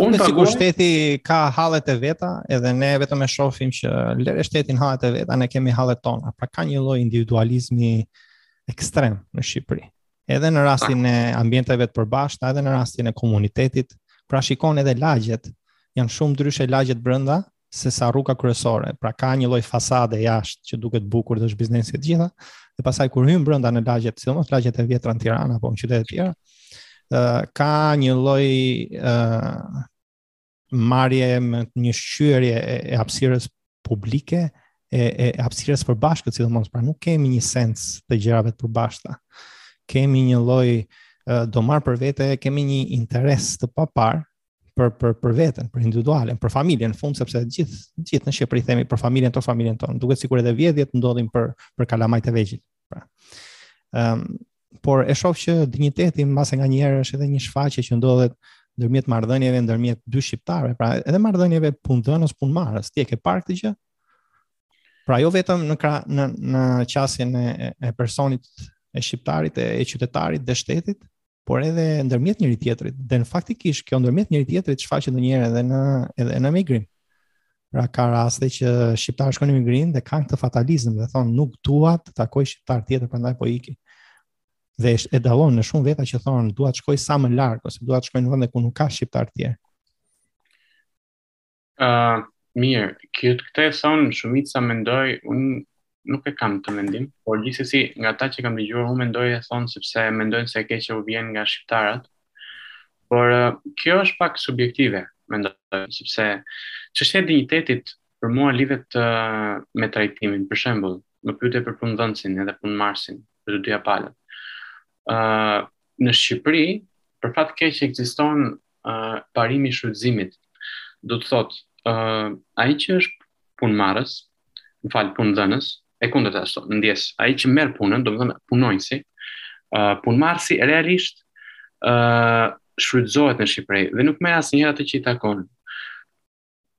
Unë të sigur shteti ka hallet e veta, edhe ne vetëm e shofim që lere shtetin hallet e veta, ne kemi hallet tona. Pra ka një lloj individualizmi ekstrem në Shqipëri. Edhe në rastin e ambienteve të përbashkëta, edhe në rastin e komunitetit, pra shikon edhe lagjet, janë shumë ndryshe lagjet brenda, se sa rruga kryesore. Pra ka një lloj fasade jashtë që duket bukur dhe është biznesi, të gjitha. Dhe pastaj kur hyn brenda në lagjet, sidomos lagjet e vjetra në Tiranë apo në qytete të tjera, ë uh, ka një lloj ë uh, marrje me një shqyrje e, e hapësirës publike e e hapësirës përbashkët sidomos, pra nuk kemi një sens të gjërave të përbashkëta. Kemi një lloj do marr për vete, kemi një interes të paparë për për për veten, për individualen, për familjen në fund sepse të gjithë gjithë në Shqipëri themi për familjen tonë, familjen tonë. Duket sikur edhe vjedhjet ndodhin për për kalamajt e vegjël. Pra. Ëm um, por e shoh që dinjiteti mbase nganjëherë është edhe një shfaqje që ndodhet ndërmjet marrëdhënieve ndërmjet dy shqiptarëve, pra edhe marrëdhënieve punëdhënës punëmarrës. Ti e ke parë këtë gjë? Pra jo vetëm në kra, në në qasjen e, e personit e shqiptarit e, e qytetarit dhe shtetit, por edhe ndërmjet njëri tjetrit. Dhe në faktikisht kjo ndërmjet njëri tjetrit shfaqet ndonjëherë edhe në edhe në emigrim. Pra ka raste që shqiptarë shkojnë në emigrim dhe kanë këtë fatalizëm dhe thonë nuk dua të takoj shqiptar tjetër prandaj po iki. Dhe e dallon në shumë veta që thonë dua të shkoj sa më larg ose dua të shkoj në vende ku nuk ka shqiptarë të tjerë. Uh, mirë, kjo këtë e thonë shumica mendoj, unë nuk e kam këtë mendim, por gjithsesi nga ata që kam dëgjuar unë mendoj e thonë sepse mendojnë se e keqja u vjen nga shqiptarët. Por kjo është pak subjektive, mendoj, sepse çështja e dinjitetit për mua lidhet uh, me trajtimin. Për shembull, më pyete për punëdhënësin edhe punëmarrësin, për të dyja palët. Ë uh, në Shqipëri, për fat keq ekziston uh, parimi i shfrytëzimit. Do të thotë, uh, ai që është punëmarrës, më fal punëdhënës, e kundërta ashtu, ndjesë, ai që merr punën, domethënë punonjësi, uh, punëmarrësi realisht ë uh, shfrytëzohet në Shqipëri dhe nuk merr asnjëherë atë që i takon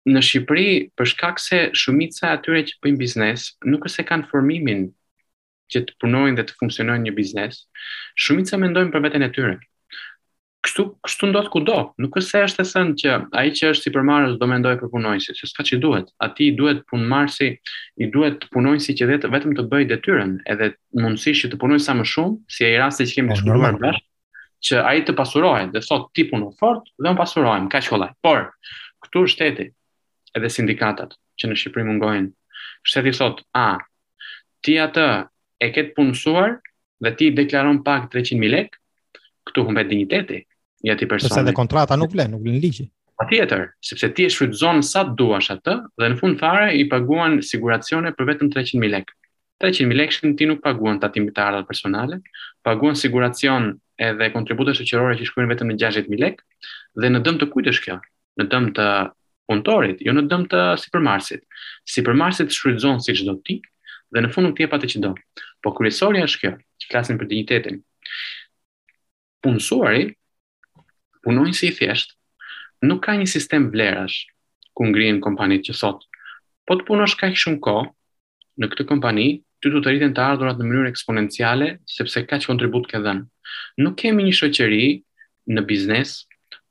në Shqipëri për shkak se shumica e atyre që bëjnë biznes nuk është se kanë formimin që të punojnë dhe të funksionojnë një biznes, shumica mendojnë për veten e tyre. Kështu, kështu ndodh kudo. Nuk është se është e thënë që ai që është sipërmarrës do mendojë për punonjësit, se s'ka ç'i duhet. Atij i duhet punëmarrësi, i duhet punonjësi që vetë vetëm të bëjë detyrën, edhe mundësisht që të punojë sa më shumë, si ai rasti që kemi po, diskutuar bash, që ai të pasurohet dhe thotë ti puno fort dhe un pasurohem, kaq kollaj. Por këtu shteti edhe sindikatat që në Shqipëri mungojnë. Shteti thotë, "A ti atë e ke punësuar dhe ti deklaron pak 300.000 lekë?" Këtu humbet dinjiteti i atij personi. Sepse edhe kontrata nuk vlen, nuk vlen ligji. Patjetër, sepse ti e shfrytëzon sa të duash atë dhe në fund fare i paguan siguracione për vetëm 300.000 lek. 300.000 lek që ti nuk paguan tatim të ardhurat personale, paguan siguracion edhe kontribute shoqërore që shkojnë vetëm në 60.000 lek dhe në dëm të kujt është kjo. në dëm të punëtorit, jo në dëm të sipërmarrësit. Sipërmarrësi të shfrytëzon siç do ti dhe në fund nuk të jep atë që do. Po kryesorja është kjo, që flasin për dinjitetin. I punësuari, punonjësi i thjeshtë, nuk ka një sistem vlerash ku ngrihen kompanitë që thotë. Po të punosh kaq shumë kohë, Në këtë kompani, ty do të rriten të ardhurat në mënyrë eksponenciale, sepse kaq kontribut ke dhënë. Nuk kemi një shoqëri në biznes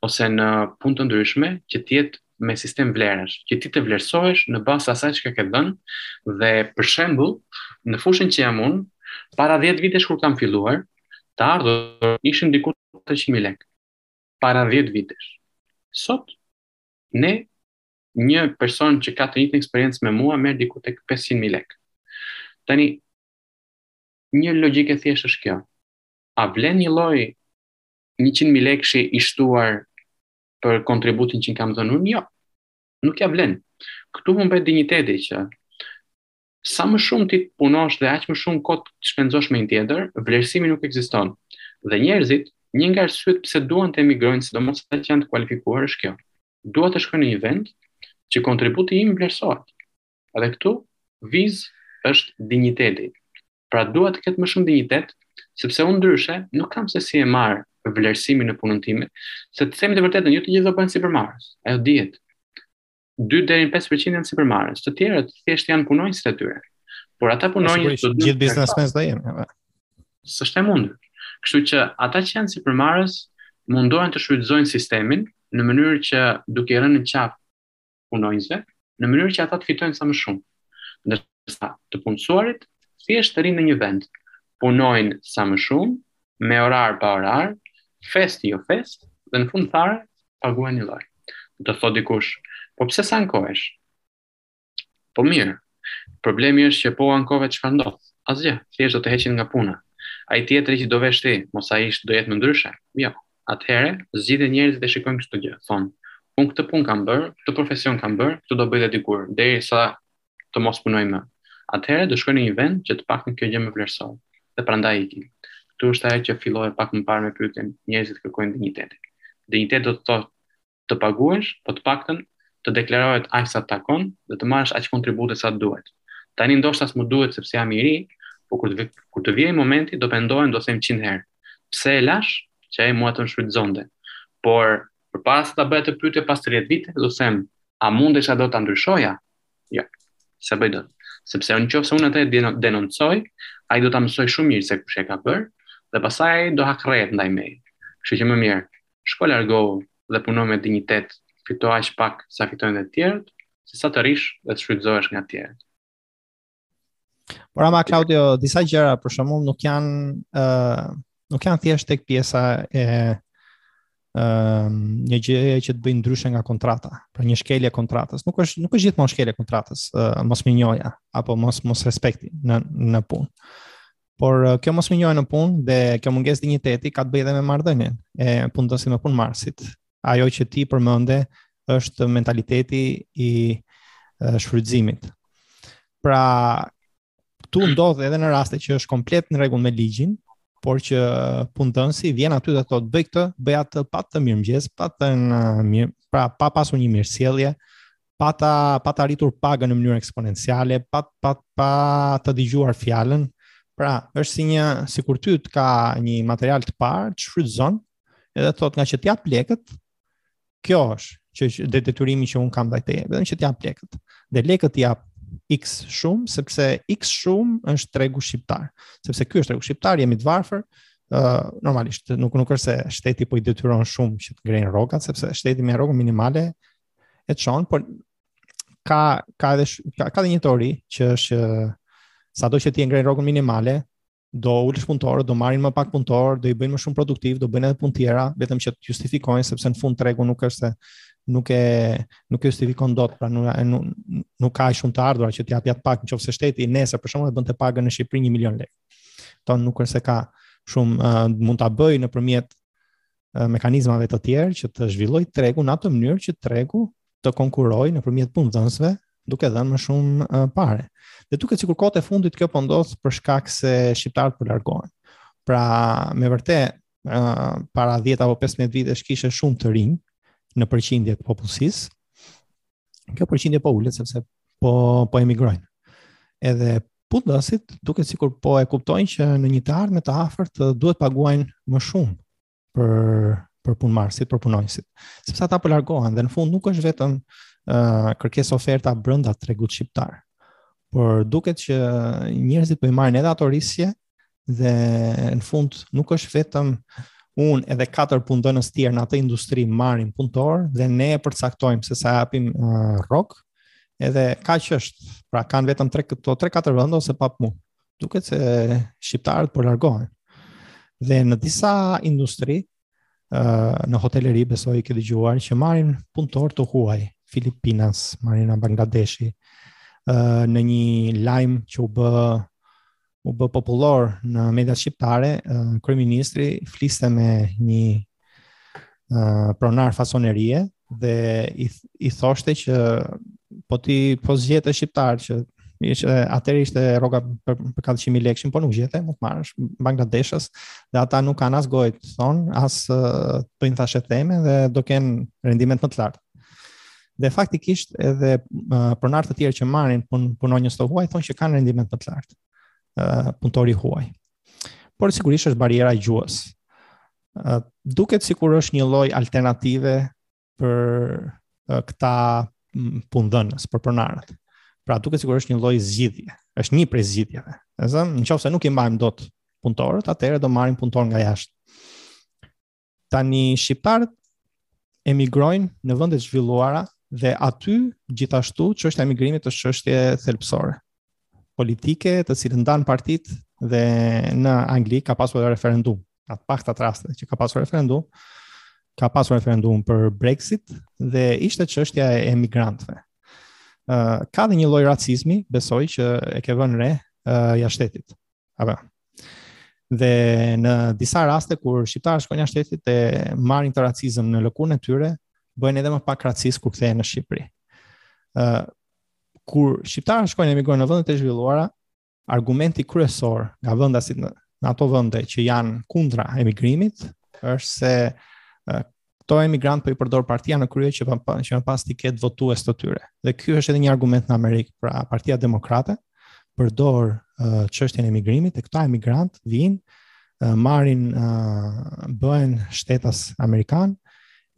ose në punë të ndryshme që të jetë me sistem vlerash, që ti të vlerësohesh në bazë të asaj që ke dhënë dhe për shembull, në fushën që jam unë, para 10 vitesh kur kam filluar, të ardhurat ishin diku 300.000 lekë. Para 10 vitesh. Sot ne një person që ka të njëjtën eksperiencë me mua merr diku tek 500.000 lekë. Tani një logjikë e thjeshtë është kjo. A vlen njëlloj 100.000 lekëshi i shtuar për kontributin që kam dhënë unë? Jo. Nuk ja vlen. Këtu humbet dinjiteti që sa më shumë ti të punosh dhe aq më shumë kohë të shpenzosh me një tjetër, vlerësimi nuk ekziston. Dhe njerëzit, një nga arsyet pse duan të emigrojnë, sidomos ata që janë të kualifikuar është kjo. dua të shkoj në një vend që kontributi im vlerësohet. Dhe këtu vjen, është dinjiteti. Pra dua të ketë më shumë dinjitet, sepse unë ndryshe nuk kam se si e marr vlerësimin në punën time, se të themi të vërtetën, jo të gjithë do bëhen sipërmarrës. Ajo dihet. 2 deri në 5% janë sipërmarrës, të tjerët thjesht janë punonjës të tyre. Por ata punonjës jo të gjithë biznesmen do jenë. S'është e mundur. Kështu që ata që janë sipërmarrës mundohen të shfrytëzojnë sistemin në mënyrë që duke i rënë në qafë punonjësve, në mënyrë që ata të fitojnë sa më shumë. Ndërsa të punësuarit thjesht rrinë në një vend, punojnë sa më shumë, me orar pa orar, festë jo festë, dhe në fund fare paguhen njëlloj. Do të thotë dikush, po pse s'ankohesh? Po mirë. Problemi është që po ankove çfarë ndodh. Asgjë, thjesht do të heqin nga puna. Ai tjetri që do vesh ti, mos ai është do jetë më ndryshe. Jo. Atëherë, zgjidhin njerëzit e shikojnë kështu gjë, thonë, unë këtë punë kam bërë, këtë profesion kam bërë, këtë do bëj dhe dikur, deri sa të mos punoj më. Atëherë do shkoj në një vend që të paktën kjo gjë më vlerësohet. Dhe prandaj ikin. Këtu është ajo që fillove pak më parë me pyetjen, njerëzit kërkojnë dinjitet. Dinjitet do të thotë të paguhesh, po të paktën të deklarohet aq sa të takon dhe të marrësh aq kontribute sa të duhet. Tani ndoshta s'më duhet sepse jam i ri, por kur të kur të vijë momenti do pendohem do them 100 herë. Pse e lashë që ai mua të më shfrytëzonte? Por përpara se ta bëj atë pyetje pas 30 viteve do them, a mundesha do ta ndryshoja? Jo. S'e bëj dot. Sepse në qoftë se unë atë e denoncoj, ai do ta mësojë shumë mirë se kush e ka bërë dhe pastaj ai do hakrrehet ndaj meje. Kështu që më mirë shko largohu dhe puno me dinjitet, fito aq pak sa fitojnë dhe të tjerët, se sa të rrish dhe të shfrytëzohesh nga të tjerët. Por ama Klaudio, disa gjëra për shembull nuk janë ë uh, nuk janë thjesht tek pjesa e një gjë që të bëjnë ndryshe nga kontrata, pra një shkelje e kontratës. Nuk është nuk është gjithmonë shkelje e kontratës, uh, mosmirënjohja apo mos mosrespekti në në punë. Por eh, kjo mosmirënjohje në punë dhe kjo mungesë dinjiteti ka të bëjë edhe me marrëdhënien e punëdhënësit me punëmarrësit. Ajo që ti përmende është mentaliteti i eh, shfrytëzimit. Pra, këtu ndodh edhe në raste që është komplet në rregull me ligjin, por që punëdhënësi vjen aty dhe thotë bëj këtë, bëj atë pa thënë mirëmëngjes, pa thënë mirë, pra pa pasur një mirësjellje, pa ta pa ta rritur pagën në mënyrë eksponenciale, pa pa pa ta dëgjuar fjalën. Pra, është si një sikur ty të ka një material të parë, të shfrytëzon, edhe thotë ngaqë të jap lekët, kjo është edhe detyrimi që un kam ndaj teje, vetëm që të jap lekët. Dhe lekët i jep X shumë sepse X shumë është tregu shqiptar, sepse ky është tregu shqiptar, jemi të varfër, Uh, normalisht nuk nuk është se shteti po i detyron shumë që të ngrejnë rrogat sepse shteti me rrogë minimale e çon, por ka ka edhe ka, ka edhe një teori që është sado që ti ngre rrogën minimale, do ulësh punëtorët, do marrin më pak punëtorë, do i bëjnë më shumë produktivë, do bëjnë edhe punë të tjera, vetëm që të justifikojnë sepse në fund tregu nuk është nuk e nuk e justifikon dot, pra nuk nuk, nuk ka shumë të ardhura që t'i japë atë pagë nëse shteti nesër për shembull e bën pagën në Shqipëri 1 milion lekë. Ton nuk është se ka shumë uh, mund ta bëjë nëpërmjet mekanizmave të tjerë që të zhvillojë tregun në atë mënyrë që tregu të konkurrojë nëpërmjet punëdhënësve duke dhënë më shumë uh, pare. Dhe duket sikur kohët e fundit kjo po ndodh për shkak se shqiptarët po largohen. Pra, me vërtet, uh, para 10 apo 15 vitesh kishe shumë të rinj në përqindje të popullsisë. Kjo përqindje po ulet sepse po po emigrojnë. Edhe Punëdhënësit duket sikur po e kuptojnë që në një të ardhme të afërt duhet të paguajnë më shumë për për punëmarrësit, për punonjësit, sepse ata po largohen dhe në fund nuk është vetëm uh, kërkesë-oferta brenda tregut shqiptar. Por duket që njerëzit po i marrin edhe ato risqe Dhe në fund nuk është vetëm unë edhe katër punëdhënës tjerë në atë industri marrim punëtorë dhe ne e përcaktojmë se sa japim uh, rrogë. Edhe kaq është, pra kanë vetëm 3 këto 3-4 vende ose pa punë. Duket se shqiptarët po largohen. Dhe në disa industri, në hoteleri besoj ke dëgjuar që marrin punëtorë të huaj filipinas, marrin nga Bangladeshi në një lajm që u bë u bë popullor në mediat shqiptare, kryeministri fliste me një pronar fasonerie dhe i, i thoshte që po ti po s'gjete shqiptarë që ishte atëherë ishte rroga për, për 400 mijë lekë, po nuk gjete, mund të marrësh bangladeshas dhe ata nuk kanë as gojë të thonë, as të bëjnë thashetheme dhe do kenë rendiment më të lartë. Dhe faktikisht edhe uh, pronarë të tjerë që marrin pun, punonjës të huaj thonë që kanë rendiment më të lartë. Uh, punëtori i huaj. Por sigurisht është barriera e gjuhës. Uh, duket sikur është një lloj alternative për uh, këta punëdhënës, për pronarët. Pra duket sikur është një lloj zgjidhje. Është një prej zgjidhjeve. Do të thotë nëse nuk i mbajmë dot punëtorët, atëherë do marrim punëtorë nga jashtë. Tani shqiptarët emigrojnë në vende të zhvilluara dhe aty gjithashtu çështja e emigrimit është çështje thelbësore politike të cilën ndahen partitë dhe në Angli ka pasur referendum në ato të pakta raste që ka pasur referendum, ka pasur referendum për Brexit dhe ishte çështja e emigrantëve. Ë uh, ka dhe një lloj racizmi, besoj që e ke vënë re uh, jashtë shtetit. Apo. Dhe në disa raste kur shqiptarët shkojnë jashtë shtetit e marrin atë racizëm në lëkurën e tyre, bëhen edhe më pak racistë kur kthehen në Shqipëri. Ë uh, kur shqiptarët shkojnë emigrojnë në vendet e zhvilluara, Argumenti kryesor nga vendasit në, në ato vende që janë kundra emigrimit është se këta emigrantë po i përdor partia në krye që pa, që më pas t'i ketë votues të tyre. Dhe ky është edhe një argument në Amerikë, pra Partia Demokrate përdor çështjen uh, e emigrimit, e këta emigrantë vijnë uh, marrin uh, bëhen shtetas amerikanë,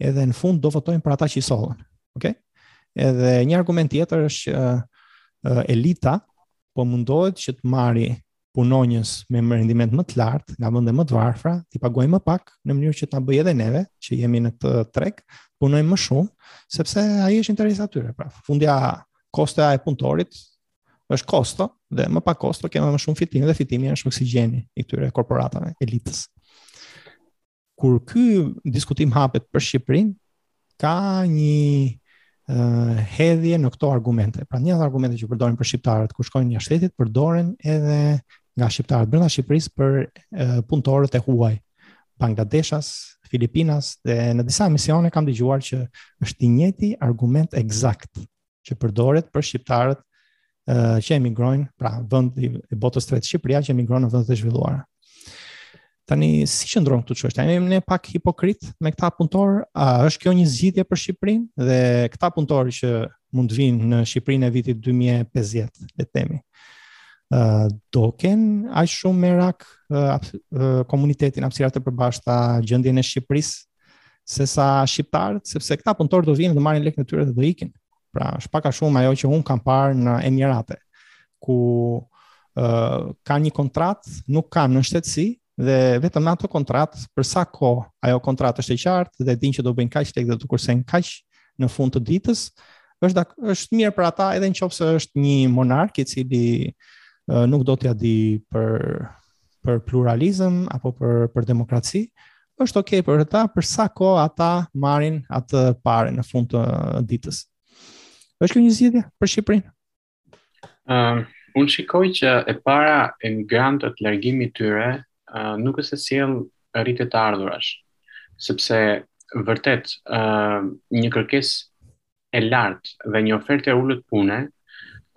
edhe në fund do votojnë për ata që i sollën. Okej? Okay? Edhe një argument tjetër është uh, elita po mundohet që të marrë punonjës me rendiment më të lartë nga vende më të varfra, t'i paguajë më pak në mënyrë që t'na bëjë edhe neve që jemi në këtë treg, t'punojmë më shumë, sepse ai është interesi i tyre, pra fundja kostoja e punëtorit është kosto dhe më pak kosto kemi më shumë fitim dhe fitimi është oksigjeni i këtyre korporatave, elitës. Kur ky diskutim hapet për Shqipërinë, ka një uh, hedhje në këto argumente. Pra të njëjtat argumente që përdoren për shqiptarët kur shkojnë jashtë shtetit, përdoren edhe nga shqiptarët brenda Shqipërisë për uh, punëtorët e huaj, bangladeshas, filipinas dhe në disa emisione kam dëgjuar që është i njëjti argument ekzakt që përdoret për shqiptarët uh, që emigrojnë, pra vend i botës së tretë Shqipëria që emigron në vendet e zhvilluara. Tani si qëndron këtu çështja? A jemi ne pak hipokritë me këta punëtorë, a është kjo një zgjidhje për Shqipërinë dhe këta punëtorë që mund të vijnë në Shqipërinë e vitit 2050, le të themi. ë uh, do kenë aq shumë merak uh, uh, komunitetin, hapësirat e përbashkëta, gjendjen e Shqipërisë sesa shqiptarët, sepse këta punëtorë do vijnë, do marrin lekët e tyre dhe do ikin. Pra, është pak a shumë ajo që unë kam parë në Emirate, ku uh, ka një kontratë, nuk kanë nënshtetësi, dhe vetëm në atë kontratë, për sa kohë ajo kontratë është e qartë dhe e dinë që do bëjnë kaq lek dhe të kursejnë kaq në fund të ditës, është është mirë për ata edhe nëse është një monark i cili uh, nuk do t'ia dijë për për pluralizëm apo për për demokraci, është okay për ata për sa kohë ata marrin atë pare në fund të ditës. Është kjo një zgjidhje për Shqipërinë? Ëm, ehm, uh, unë shikoj që e para, emigrantët, largimi i tyre uh, nuk është se sjell rritje të ardhurash, sepse vërtet uh, një kërkesë e lartë dhe një ofertë e ulët pune,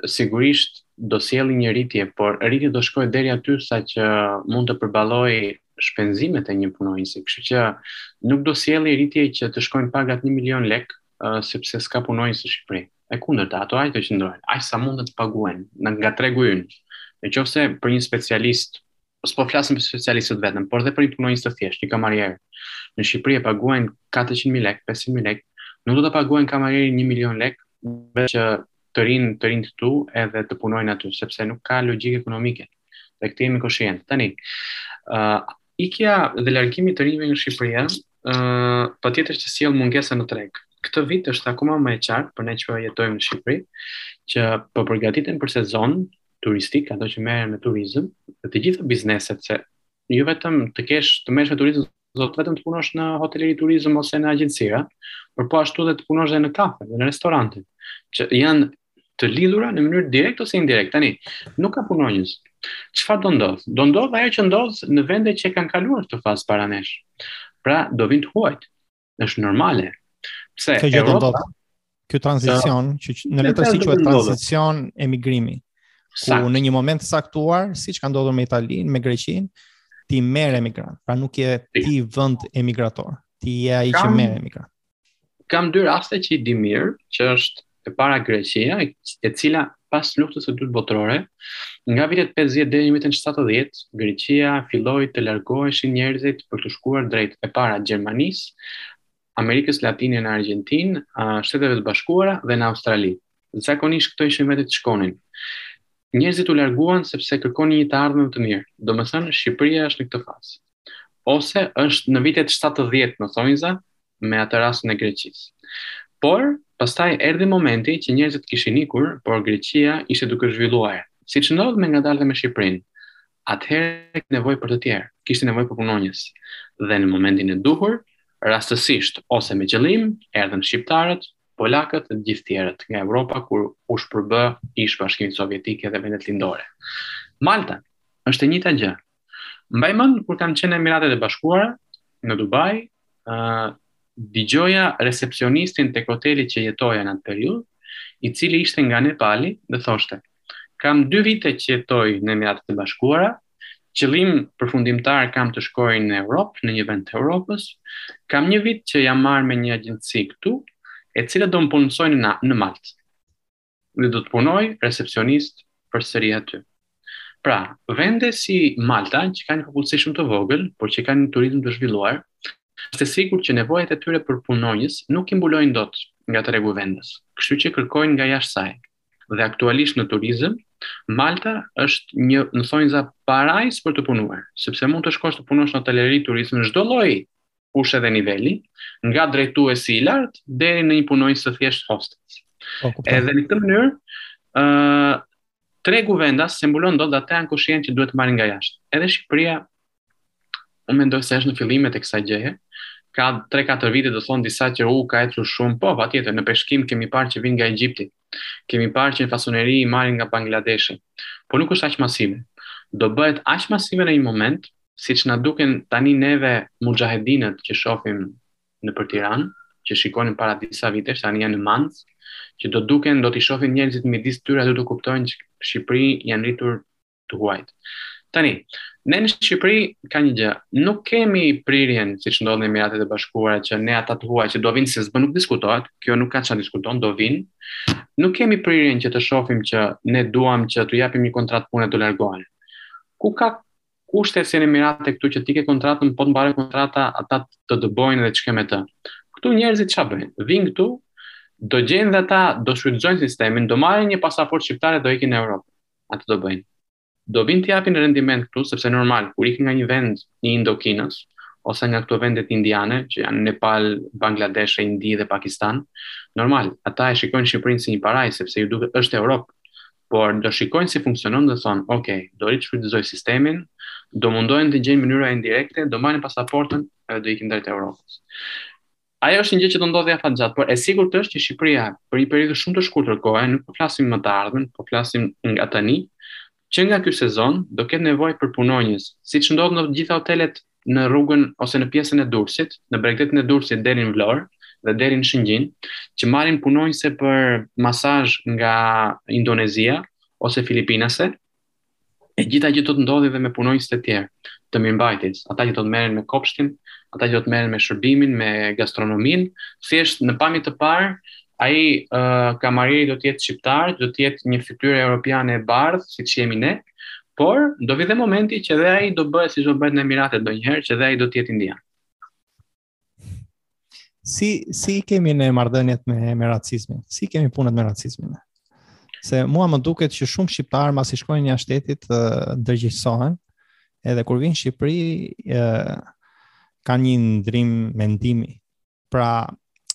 sigurisht do sjellë një rritje, por rritja do shkojë deri aty sa që mund të përballojë shpenzimet e një punonjësi. Kështu që nuk do sjellë rritje që të shkojnë pagat 1 milion lek, uh, sepse s'ka punonjës në Shqipëri. E kundërta, ato aq do qëndrojnë, aq sa mund të paguhen nga tregu ynë. Në qoftë se për një specialist s'po flasim për specialistët vetëm, por dhe për një punonjës të thjeshtë, një kamarier. Në Shqipëri e paguajnë 400.000 lekë, 500.000 lekë, nuk do ta paguajnë kamarierin 1 milion lekë, vetëm që të rrinë të rrinë këtu edhe të punojnë aty, sepse nuk ka logjikë ekonomike. Dhe këtë jemi koshient. Tani, uh, ikja dhe largimi i të rinjve nga Shqipëria, uh, patjetër që sjell mungesa në treg. Këtë vit është akoma më e qartë për ne që jetojmë në Shqipëri, që po përgatiten për sezon, turistik, ato që merren me turizëm, dhe të gjitha bizneset se jo vetëm të kesh të merresh me turizëm, s'do të thotë vetëm të punosh në hoteleri turizëm ose në agjencira, por po ashtu dhe të punosh dhe në kafe, dhe në restorante, që janë të lidhura në mënyrë direkt ose indirekt. Tani, nuk ka punonjës. Çfarë do ndodh? Do ndodh ajo që ndodh në vende që e kanë kaluar këtë fazë para nesh. Pra, do vinë të huajt. është normale. Pse kjo gjë do ndodh? Ky tranzicion që në letërsi quhet tranzicion emigrimi. Ku në një moment të caktuar, siç ka ndodhur me Italinë, me Greqinë, ti merr emigrant. Pra nuk je ti vend emigrator. Ti je ai që merr emigrant. Kam dy raste që i di mirë, që është E para Greqia, e cila pas luftës së dytë botërore, nga vitet 50 deri në vitin 70, Greqia filloi të largoheshin njerëzit për të shkuar drejt e para Gjermanisë, Amerikës Latine në Argjentinë, Shteteve të Bashkuara dhe në Australi. Zakonisht këto ishin vendet që shkonin. Njerëzit u larguan sepse kërkonin një të ardhme më të mirë. Domethënë Shqipëria është në këtë fazë. ose është në vitet 70 në thonjza me atë rastin e Greqisë. Por, pastaj erdhi momenti që njerëzit kishin ikur, por Greqia ishte duke zhvilluar. Siç ndodh më ngadalë dhe me Shqipërinë, atëherë kishte nevojë për të tjerë, kishte nevojë për punonjës. Dhe në momentin e duhur, rastësisht ose me qëllim, erdhën shqiptarët, polakët dhe gjithë tjerët nga Evropa kur u shpërbë ish Bashkimi Sovjetik dhe vendet lindore. Malta është e njëjta gjë, Mbaj mend kur kam qenë në Emiratet e Bashkuara, në Dubai, ë uh, dëgjoja recepcionistin tek hoteli që jetoja në atë periudhë, i cili ishte nga Nepali dhe thoshte: "Kam 2 vite që jetoj në Emiratet e Bashkuara, qëllim përfundimtar kam të shkoj në Europë, në një vend të Europës. Kam një vit që jam marrë me një agjenci këtu, e cila do më punësojë në, në Maltë." Dhe do të punoj recepcionist përsëri aty. Pra, vende si Malta, që kanë një popullsi shumë të vogël, por që kanë një turizëm të zhvilluar, është e sigurt që nevojat e tyre për punonjës nuk i mbulojnë dot nga tregu vendas. Kështu që kërkojnë nga jashtë saj. Dhe aktualisht në turizëm, Malta është një në thonjza parajsë për të punuar, sepse mund të shkosh të punosh në hoteleri, turizëm çdo lloj kush edhe niveli, nga drejtuesi i lartë deri në një punonjës të thjeshtë hostes. Po, Edhe në këtë mënyrë, ë uh, tregu vendas s'e mbulon dot dhe ata janë koshient që duhet të marrin nga jashtë. Edhe Shqipëria unë mendoj se është në fillimet e kësaj gjëje. Ka 3-4 vite do thon disa që u ka ecur shumë, po patjetër në peshkim kemi parë që vijnë nga Egjipti. Kemi parë që në fasoneri i marrin nga Bangladeshi, por nuk është aq masive. Do bëhet aq masive në një moment, siç na duken tani neve muxhahedinët që shohim nëpër Tiranë, që shikonin para disa vitesh, tani janë në Manëz, që do duken, do t'i shohin njerëzit midis tyre, do ta kuptojnë që në Shqipëri janë rritur të huajt. Tani, ne në Shqipëri ka një gjë, nuk kemi prirjen siç ndodh në Emiratet e Bashkuara që ne ata të huaj që do vinë se s'bën nuk diskutohet, kjo nuk ka çfarë diskuton, do vinë. Nuk kemi prirjen që t'i shohim që ne duam që t'u japim një kontratë pune të largohen. Ku ka kushtet si në Emirate këtu që ti ke kontratën, po të mbaroj kontrata, ata të dëbojnë dhe s'ke më të. Këtu njerëzit çfarë bëjnë? Vin këtu, do gjejnë dhe ata, do shfrytëzojnë sistemin, do marrin një pasaportë shqiptare do ikin në Europë. atë do bëjnë. Do vijnë të japin rendiment këtu, sepse normal, kur ikin nga një vend i Indokinës, ose nga këto vendet indiane, që janë Nepal, Bangladesh, e Indi dhe Pakistan, normal, ata e shikojnë Shqipërinë si një parajsë, se u duket është Europë, por do shikojnë si funksionon dhe thonë, ok, do rri të shfrytëzoj sistemin, do mundohen të gjejnë mënyra indirekte, do marrin pasaportën edhe do ikin drejt Europës. Ajo është një gjë që do ndodhi afatgjatë, por e sigurt është që Shqipëria për një periudhë shumë të shkurtër kohe, nuk po flasim në të ardhmen, po flasim nga tani, që nga ky sezon do ketë nevojë për punonjës, siç ndodh në të gjitha hotelet në rrugën ose në pjesën e Durrësit, në bregdetin e Durrësit deri në Vlorë dhe deri në Shëngjin, që marrin punonjëse për masazh nga Indonezia ose Filipinase, E njëjta gjë do të ndodhi dhe me punonjësit e tjerë të mirëmbajtjes, ata që do të merren me kopshtin, ata që do të merren me shërbimin, me gastronominë, thjesht në pamje të parë ai uh, kamarieri do të jetë shqiptar, do të jetë një fytyrë europiane e bardhë, siç jemi ne, por do vi dhe momenti që dhe ai do bëhet siç do bëhet në Emirate ndonjëherë, që dhe ai do të jetë indian. Si si i kemi ne marrëdhëniet me me racizmin? Si i kemi punët me racizmin? Se mua më duket që shumë shqiptarë masi shkojnë jashtë shtetit ndërgjegjësohen, edhe kur vinë në Shqipëri ë kanë një ndrim mendimi. Pra,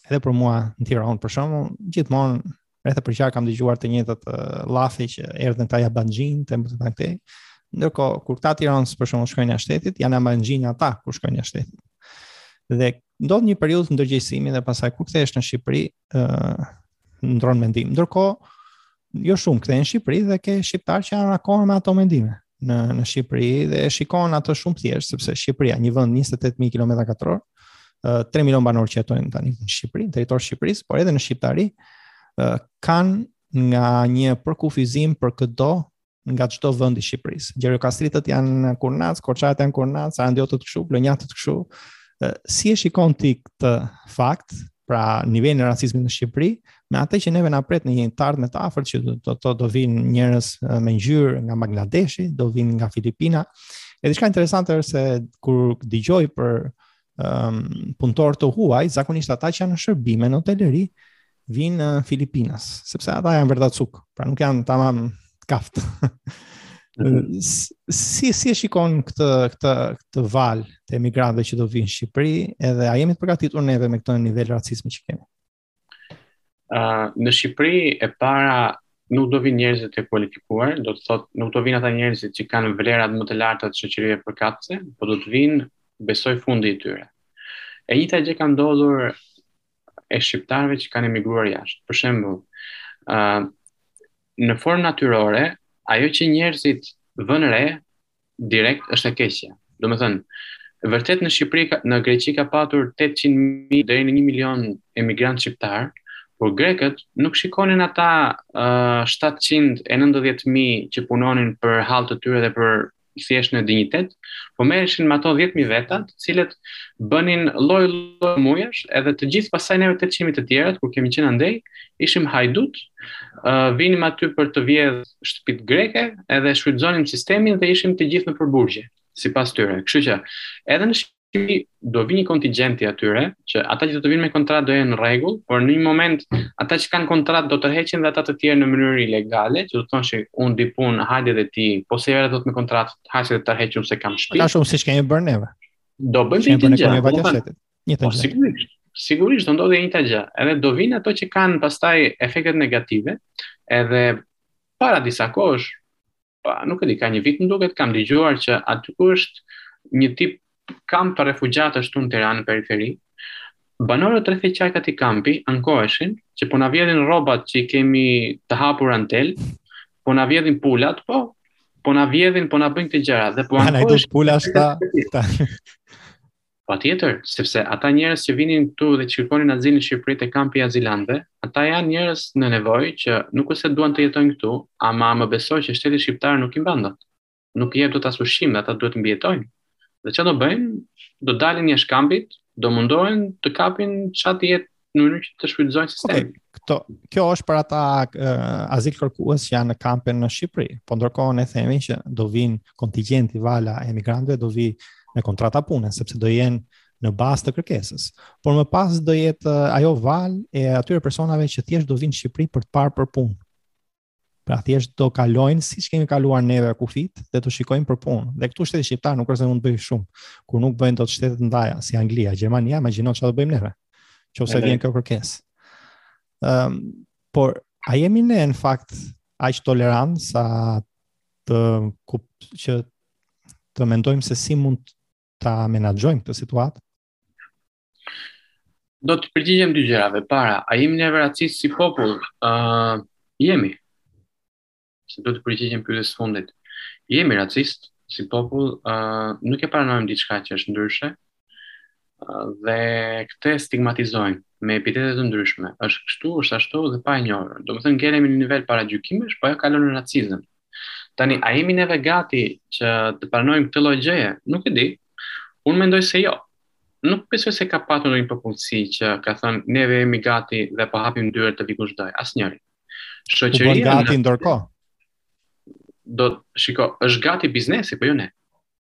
edhe për mua në Tiranë për shembull gjithmonë Rreth e përqark kam dëgjuar të njëjtat llafe që erdhën këta jabanxhinj, të mbetën këtej. Ndërkohë, kur këta tiranas për shembull shkojnë jashtë shtetit, janë jabanxhinj ata kur shkojnë jashtë shtetit. Dhe ndodh një periudhë ndërgjegjësimi dhe pastaj kur kthehesh në Shqipëri, ë uh, ndron mendim. Ndërkohë, jo shumë kthehen në Shqipëri dhe ke shqiptar që janë akoma me ato mendime. në në Shqipëri dhe e shikon atë shumë thjesht sepse Shqipëria, një vend 28000 kilometra katrorë, 3 milionë banorë që jetojnë tani në Shqipëri, në territor të Shqipërisë, por edhe në shqiptari, kanë nga një përkufizim për këdo nga çdo vend i Shqipërisë. Gjirokastritët janë kurnacë, korçarët janë kurnacë, andiotët kështu, vlonjatët kështu. Si e shikon ti këtë fakt, pra nivelin e racizmit në Shqipëri, me atë që neve na pret në një të ardhme të afërt që do të do, do vijnë njerëz me ngjyrë nga Bangladeshi, do vijnë nga Filipina. E diçka interesante është se kur dëgjoj për um, punëtorë të huaj, zakonisht ata që janë në shërbime në hoteleri vijnë filipinas, sepse ata janë vërtet cuk, pra nuk janë tamam kaf. Mhm. si si e shikon këtë këtë këtë valë të emigrantëve që do vijnë në Shqipëri, edhe a jemi të përgatitur neve me këtë nivel racizmi që kemi? Uh, në Shqipëri e para nuk do vijnë njerëzit e kualifikuar, do të thotë nuk do vijnë ata njerëzit që kanë vlerat më të larta të shoqërive përkatëse, por do të vijnë besoj fundi i tyre. E njëjta gjë ka ndodhur e shqiptarëve që kanë emigruar jashtë. Për shembull, ë uh, në formë natyrore, ajo që njerëzit vënë re direkt është e keqja. Domethënë, vërtet në Shqipëri, në Greqi ka patur 800.000 deri në 1 milion emigrantë shqiptarë, por grekët nuk shikonin ata uh, 790.000 që punonin për hall të tyre dhe për thjesht me dinjitet, po merreshin me ato 10000 veta, të cilët bënin lloj lloj mujesh, edhe të gjithë pastaj neve 800 mijë të tjerët kur kemi qenë andej, ishim hajdutë, uh, vinim aty për të vjedh shtëpit greke, edhe shfrytëzonim sistemin dhe ishim të gjithë nëpër burgje, sipas tyre. Kështu që, edhe në Shqipëri do vijë kontingjenti i atyre, që ata që do të vijnë me kontratë do jenë në rregull, por në një moment, ata që kanë kontratë do tërheqin dhe ata të tjerë në mënyrë ilegale, që do të thonë që unë di punë, hajde dhe ti, po se jere dot me kontratë, hajde të tërheqim se kam shpi. Ata shumë si që kemi bërë neve. Do bëjmë të njëjtën Njëjtën po, gjë. Sigurisht, sigurisht do ndodhë e njëjta gjë. Edhe do vijnë ato që kanë pastaj efektet negative, edhe para disa kohësh, pa, nuk e di, ka një vit më duket, kam dëgjuar që aty ku është një tip kampi refugjatësh këtu në Tiranë në periferi, banorët rreth e qark atij kampi ankoheshin që po na vjedhin rrobat që i kemi të hapur në tel, po na vjedhin pulat, po po na vjedhin, po na bëjnë këto gjëra dhe po ankohesh pula sta. Patjetër, sepse ata njerëz që vinin këtu dhe që kërkonin azil në Shqipëri te kampi i azilantëve, ata janë njerëz në nevojë që nuk është se duan të jetojnë këtu, ama më beso që shteti shqiptar nuk i mban dot. Nuk i jep dot as ushqim dhe ata duhet të mbijetojnë. Dhe çfarë do bëjnë? Do dalin jashtë kampit, do mundohen të kapin ça të jetë në mënyrë që të shfrytëzojnë sistemin. Okay, këto, kjo është për ata uh, azilkërkues që janë në kampe në Shqipëri. Po ndërkohë ne themi që do vijnë kontingjenti vala e emigrantëve do vi me kontrata pune sepse do jenë në bazë të kërkesës. Por më pas do jetë uh, ajo valë e atyre personave që thjesht do vijnë në Shqipëri për të parë për punë. Pra thjesht do kalojnë siç kemi kaluar neve kufijtë dhe të shikojnë për punë. Dhe këtu shteti shqiptar nuk është se mund të bëjë shumë, kur nuk bëjnë dot shtete të mëdhaja si Anglia, Gjermania, imagjino çfarë do bëjmë neve. Qofse vjen kjo kërkesë. Ëm, um, por a jemi ne në fakt aq tolerantë sa të kup, që të mendojmë se si mund ta menaxhojmë këtë situatë? Do të përgjigjem dy gjërave. Para, a jemi neve racistë si popull? Uh, jemi. Se do të përgjigjem pyetjes së fundit. Jemi racistë si popull, uh, nuk e pranojmë diçka që është ndryshe. Uh, dhe këtë stigmatizojmë me epitete të ndryshme. Është kështu, është ashtu dhe pa e njohur. Domethënë ngelemi në nivel paragjykimesh, po ajo kalon në racizëm. Tani a jemi neve gati që të pranojmë këtë lloj gjëje? Nuk e di. Unë mendoj se jo. Nuk besoj se ka patur ndonjë popullsi që ka thënë neve jemi gati dhe po hapim dyert të vijë kushdo, asnjëri. Shoqëria është gati ndërkohë. Do shiko, është gati biznesi, po jo ne.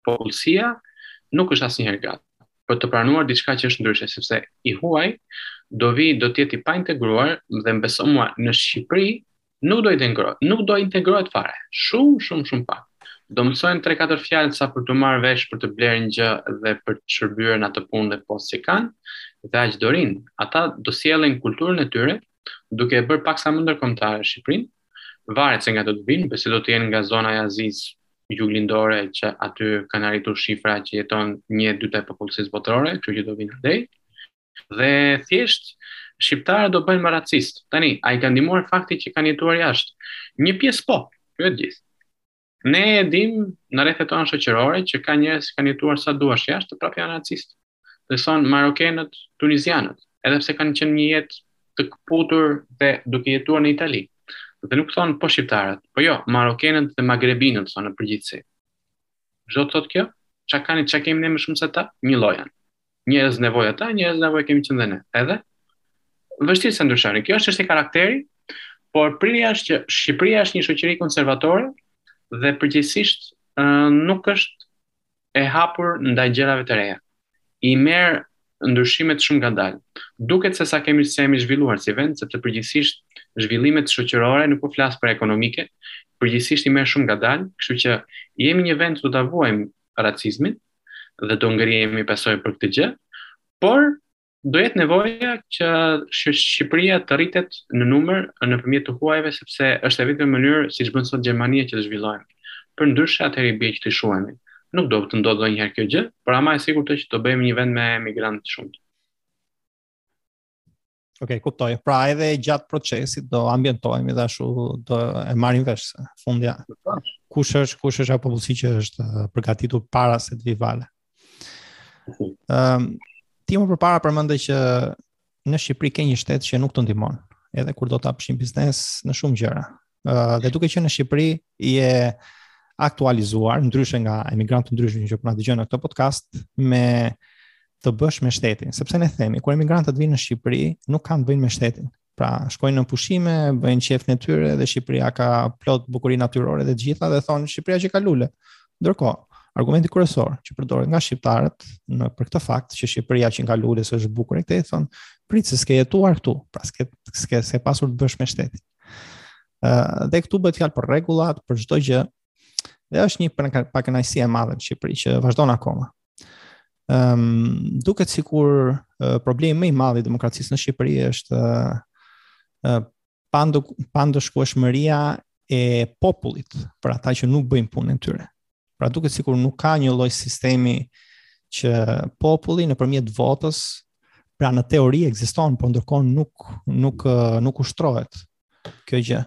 Popullsia nuk është asnjëherë gati për të pranuar diçka që është ndryshe, sepse i huaj do vi do të jetë i paintegruar dhe më beso mua në Shqipëri Nuk do integrohet, nuk do integrohet fare. Shumë, shumë, shumë pak. Do mësojnë 3-4 fjalë sa për t'u marrë vesh, për të blerë një gjë dhe për të shërbyer në atë punë dhe post që kanë, dhe aq do rrinë. Ata do sjellin kulturën e tyre, duke e bërë paksa më ndërkombëtare Shqipërinë. Varet se nga do të vijnë, besoj do të jenë nga zona e Azisë juglindore që aty kanë arritur shifra që jeton një e dyta e popullsisë botërore, kështu që do vijnë andej. Dhe thjesht shqiptarët do bëhen më racistë. Tani, a i ka ndihmuar fakti që kanë jetuar jashtë? Një pjesë po, jo të gjithë. Ne e dim në rrethet tona shoqërore që ka njerëz që kanë jetuar sa duash jashtë dhe prapë janë racistë. Dhe thonë marokenët, tunizianët, edhe pse kanë qenë një jetë të këputur dhe duke jetuar në Itali. Dhe nuk thonë po shqiptarët, po jo, marokenët dhe magrebinët thonë në përgjithësi. Ç'do të thotë kjo? Çka kanë, çka kemi ne më shumë se ata? Njëlloj janë. Njerëz në nevojë ata, njerëz në nevojë kemi qenë dhe ne. Edhe vështirë se ndryshon. Kjo është çështje karakteri, por prirja është që Shqipëria është një shoqëri konservatore dhe përgjithsisht nuk është e hapur ndaj gjërave të reja. I merr ndryshimet shumë ngadalë. Duket se sa kemi se jemi zhvilluar si vend, sepse përgjithsisht zhvillimet shoqërore, nuk po flas për ekonomike, përgjithsisht i merr shumë ngadalë, kështu që jemi një vend që do ta vuajmë racizmin, dhe do ngrihemi besoj për këtë gjë, por do jetë nevoja që Shqipëria të rritet në numër nëpërmjet të huajve sepse është e vetmja mënyrë siç bën sot Gjermania që të zhvillohemi. Përndryshe atëherë i bie që të shuhemi. Nuk do të ndodhë ndonjëherë kjo gjë, por ama e sigurt është që do bëhemi një vend me emigrantë shumë. Ok, kuptoj. Pra edhe gjatë procesit do ambientohemi dhe ashtu do e marrim vesh fundja. Kush është, kush është popullsi që është uh, përgatitur para se të vi vala. Ehm, ti më përpara përmende që në Shqipëri ke një shtet që nuk të ndihmon, edhe kur do të hapësh një biznes në shumë gjëra. uh, dhe duke qenë në Shqipëri je aktualizuar ndryshe nga emigrantë të ndryshëm që po na dëgjojnë në këtë podcast me të bësh me shtetin, sepse ne themi kur emigrantët vinë në Shqipëri nuk kanë të bëjnë me shtetin. Pra, shkojnë në pushime, bëjnë qejfin e tyre dhe Shqipëria ka plot bukuri natyrore dhe të gjitha dhe thonë Shqipëria qenka lule. Ndërkohë, Argumenti kryesor që përdoret nga shqiptarët në për këtë fakt që Shqipëria qenka lule se është bukur e këto, thonë, prit se s'ke jetuar këtu, pra s'ke s'ke s'ke pasur të bësh me shtetin. Uh, dhe këtu bëhet fjalë për rregullat, për çdo gjë. Dhe është një pakënaqësi e madhe në Shqipëri që vazhdon akoma. Ëm um, duket sikur uh, problemi më i madh i demokracisë në Shqipëri është uh, uh, pandë pandëshkueshmëria e popullit për ata që nuk bëjnë punën e tyre. Pra duket sikur nuk ka një lloj sistemi që populli nëpërmjet votës pra në teori ekziston, por ndërkohë nuk nuk nuk ushtrohet kjo gjë.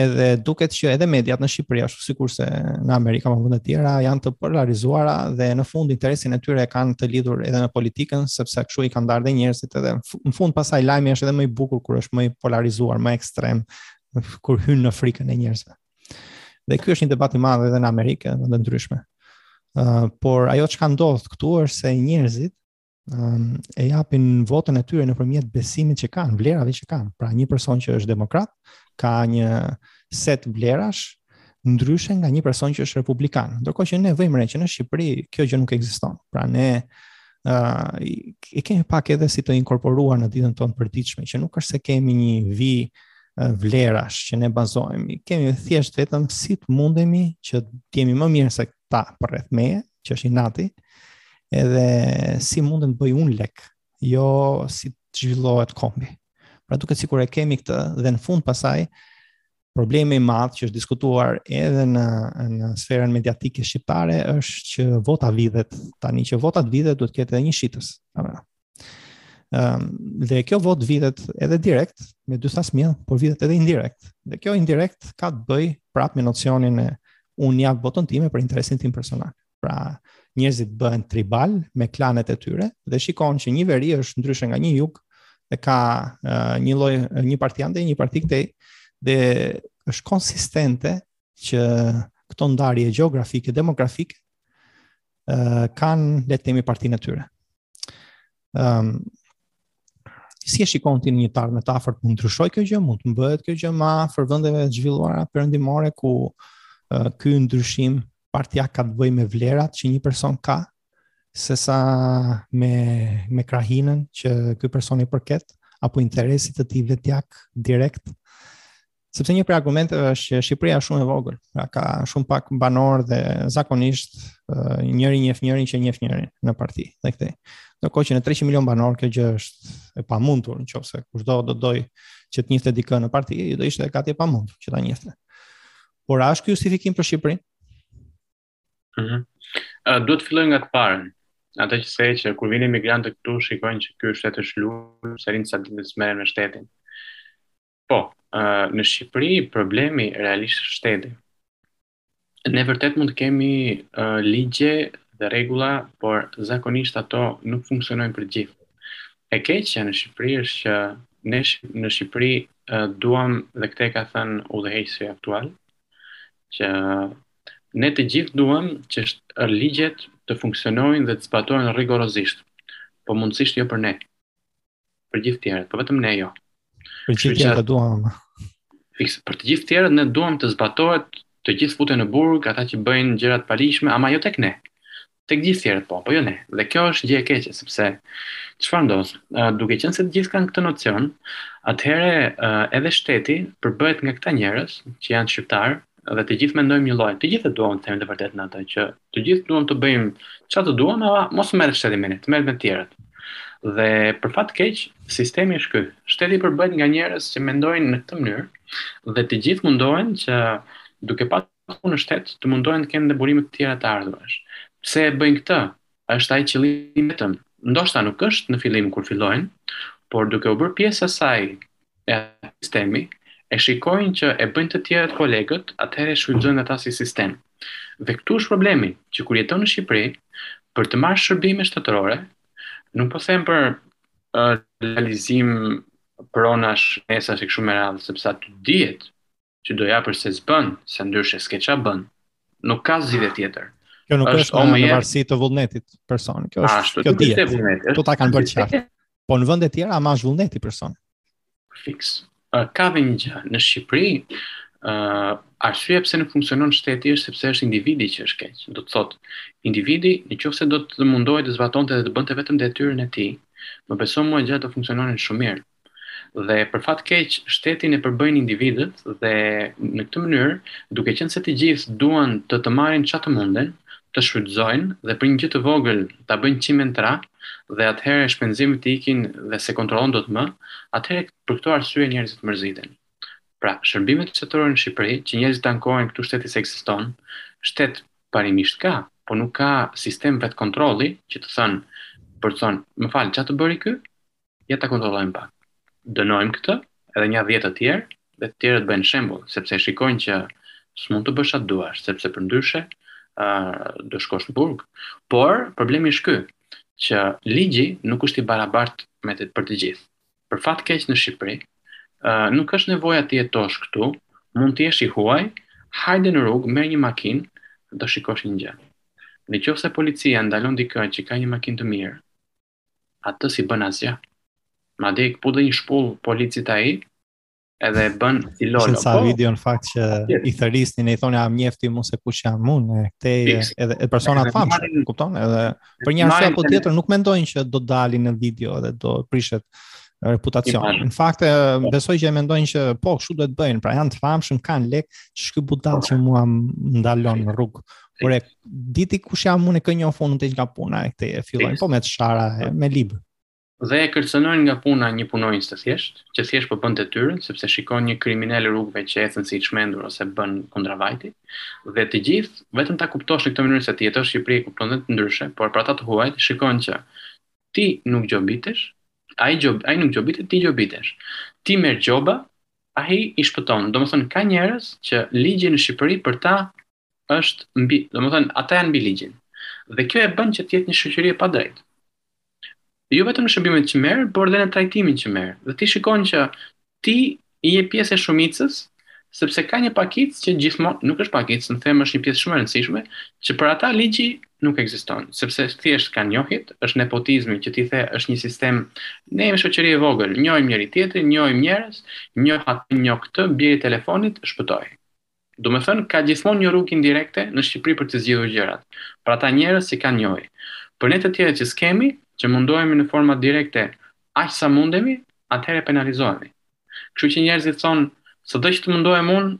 Edhe duket që edhe mediat në Shqipëri ashtu sikurse në Amerikë apo vende të tjera janë të polarizuara dhe në fund interesin e tyre e kanë të lidhur edhe me politikën sepse kështu i kanë ndarë dhe njerëzit edhe në fund pastaj lajmi është edhe më i bukur kur është më i polarizuar, më ekstrem kur hyn në frikën e njerëzve. Dhe ky është një debat i madh edhe në Amerikë, në vende të ndryshme. Ë, uh, por ajo çka ndodh këtu është se njerëzit um, e japin votën e tyre nëpërmjet besimit që kanë, vlerave që kanë. Pra një person që është demokrat ka një set vlerash ndryshe nga një person që është republikan. Ndërkohë që ne vëmë re që në Shqipëri kjo gjë nuk ekziston. Pra ne uh, e kemi pak edhe si të inkorporuar në ditën tonë të përditshme, që nuk është se kemi një vi vlerash që ne bazohemi. Kemi thjesht vetëm si të mundemi që të jemi më mirë se këta përreth meje, që është inati, edhe si mundem të bëj unë lek, jo si të zhvillohet kombi. Pra duket sikur e kemi këtë dhe në fund pastaj, problemi i madh që është diskutuar edhe në në sferën mediatike shqiptare është që vota vidhet tani që vota të vidhet duhet të ketë edhe një shitës. Ëm um, dhe kjo votë vidhet edhe direkt me dy thasë miell, por vidhet edhe indirekt. Dhe kjo indirekt ka të bëjë prapë me nocionin e unë jap votën time për interesin tim personal. Pra, njerëzit bëhen tribalë me klanet e tyre dhe shikon që një veri është ndryshe nga një jug dhe ka uh, një lloj një parti andej, një parti këtej dhe është konsistente që këto ndarje gjeografike, demografike uh, kanë le të themi partinë e tyre. Ëm um, si e shikon ti në një të ardhme të afërt mund të ndryshojë kjo gjë, mund të bëhet kjo gjë më afër vendeve të zhvilluara perëndimore ku uh, ky ndryshim partiak ka të bëjë me vlerat që një person ka se sa me me krahinën që ky person i përket apo interesit të tij vetjak direkt Sepse një prej argumenteve është që Shqipëria është shumë e vogël, pra ka shumë pak banorë dhe zakonisht njëri njeh njërin që njeh njërin në parti dhe këtej. Në kohë që në 300 milion banorë kjo gjë është e pamundur, në qoftë se kushdo do të dojë që të njifte dikë në parti, do ishte gati e pamundur që ta njifte. Por a është ky justifikim për Shqipërinë? Ëh. Mm uh, do të filloj nga e para. Atë që the që kur vijnë emigrantët këtu shikojnë që ky është shtet i shluar, se rrinë ca ditë dhe s'merren me shtetin. Po, në Shqipëri problemi realisht është shteti. Ne vërtet mund të kemi uh, ligje dhe rregulla, por zakonisht ato nuk funksionojnë për gjithë. E keqja në Shqipëri është që në Shqipëri uh, duam dhe këtë e ka thënë udhëheqësi aktual, që ne të gjithë duam që ligjet të funksionojnë dhe të zbatohen rigorozisht, po mundësisht jo për ne. Për gjithë tjerët, po vetëm ne jo. Për gjithë tjerët e duam. Fiks, për të gjithë tjerët ne duam të zbatohet të gjithë të futen në burg ata që bëjnë gjëra të paligjshme, ama jo tek ne. Tek gjithë tjerët po, po jo ne. Dhe kjo është gjë e keqe sepse çfarë ndodh, uh, duke qenë se të gjithë kanë këtë nocion, atëherë uh, edhe shteti përbëhet nga këta njerëz që janë shqiptarë, dhe të gjithë mendojmë njëlloj. Të gjithë e duam të themi të vërtetën, atë që të gjithë duam të bëjmë çfarë të duam, ama mos të merret shteti me ne, të merret me të tjerët. Dhe për fat keq, sistemi është ky. Shteti përbëhet nga njerëz që mendojnë në këtë mënyrë dhe të gjithë mundohen që duke punuar në shtet të mundohen të kenë dhe burime të tjera të ardhurash. Pse e bëjnë këtë? A është ai qëllimi i vetëm? Ndoshta nuk është në fillim kur fillojnë, por duke u bërë pjesë e asaj, e atij sistemi, e shikojnë që e bëjnë të tjerët kolegët, atëherë e shfrytëzojnë ata si sistem. Dhe këtu është problemi, që kur jeton në Shqipëri, për të marrë shërbime shtetërore, nuk po them për legalizim pronash, e kështu me radhë, sepse aty dihet që do japësh se s'bën, se ndryshe s'ke ça bën, nuk ka zgjidhje tjetër. Kjo nuk është, është në varësi të vullnetit personal. Kjo është ashtu, kjo dihet. Këtu ta kanë bërë qartë. Po në vende të tjera ama është vullneti personal. Fiks. Uh, ka dhe një gjë në Shqipëri, ë uh, arsyeja pse nuk funksionon shteti është sepse është individi që është keq. Do të thotë, individi nëse do të mundohej të zbatonte dhe të bënte vetëm detyrën e tij, më beso mua gjërat do funksiononin shumë mirë. Dhe për fat keq, shtetin e përbëjnë individët dhe në këtë mënyrë, duke qenë se të gjithë duan të të marrin ça të munden, të shfrytëzojnë dhe për një gjë të vogël ta bëjnë çim e tra dhe atëherë shpenzimet të ikin dhe s'e kontrollon dot më, atëherë për këtë arsye njerëzit mërziten. Pra, shërbimet shtetërore në Shqipëri, që njerëzit ankohen këtu shteti s'ekziston, shtet parimisht ka, po nuk ka sistem vetëkontrolli që të thonë, për të thënë, më fal, ça të bëri ky? Ja ta kontrollojmë pak. Dënojmë këtë, edhe nja dhjetë të tjerë, dhe të tjerët bëhen shembull, sepse e shikojnë që s'mund të bësh ça të duash, sepse përndryshe do shkosh në burg. Por problemi është ky, që ligji nuk është i barabartë me të për të gjithë. Për fat keq në Shqipëri, nuk është nevoja të jetosh këtu, mund të jesh i huaj, hajde në rrugë, merr një makinë, do shikosh një gjë. Në qoftë se policia ndalon dikë që ka një makinë të mirë, atë s'i bën asgjë. Madje i këput dhe një shpullë policit ai edhe e bën si lolo. Ishte sa pa video në fakt që i thërisnin e i thonë a më njeh ti mu se kush jam unë e këtej edhe e persona të famshëm, kupton? Edhe për një arsye apo tjetër nuk mendojnë që do dalin në video dhe do prishet reputacion. Në fakt e po. besoj që e mendojnë që po kështu duhet bëjnë, pra janë të famshëm, kanë lekë, ç'ky budalla që më ndalon në rrugë. Por e di ti kush jam unë kë njoh unë të heq nga puna e këtej e fillojnë po me të shara e me lib. Dhe e kërcënojnë nga puna një punonjës të thjeshtë, që thjesht po bën detyrën sepse shikon një kriminel rrugëve që ecën si i çmendur ose bën kundravajtje. Dhe të gjithë, vetëm ta kuptosh në këtë mënyrë se të jetosh në Shqipëri e kupton vetë ndryshe, por për ata të huajt shikon që ti nuk gjobitesh, ai gjob, ai nuk gjobitet, ti gjobitesh. Ti merr gjoba, ai i shpëton. Domethënë ka njerëz që ligji në Shqipëri për ta është mbi, domethënë ata janë mbi ligjin. Dhe kjo e bën që të jetë një shoqëri e padrejtë. Jo vetëm në shërbimet që merr, por edhe në trajtimin që merr. Dhe ti shikon që ti je pjesë e shumicës, sepse ka një pakicë që gjithmonë nuk është pakicë, domethënë është një pjesë shumë e rëndësishme, që për ata ligji nuk ekziston, sepse thjesht kanë njohje, është nepotizmi që ti the është një sistem, ne jemi shoqëri e vogël, njohim njëri tjetrin, njohim njerëz, njoh atë, njoh këtë, bjeri telefonit, shpëtoi. Domethënë, ka gjithmonë një rrugë indirekte në Shqipëri për t'i zgjidhur gjërat, për ata njerëz që kanë njohje. Për ne të tjerët që s'kemi, që mundohemi në forma direkte aq sa mundemi, atëherë penalizohemi. Kështu që njerëzit thonë, sado që të mundohem unë,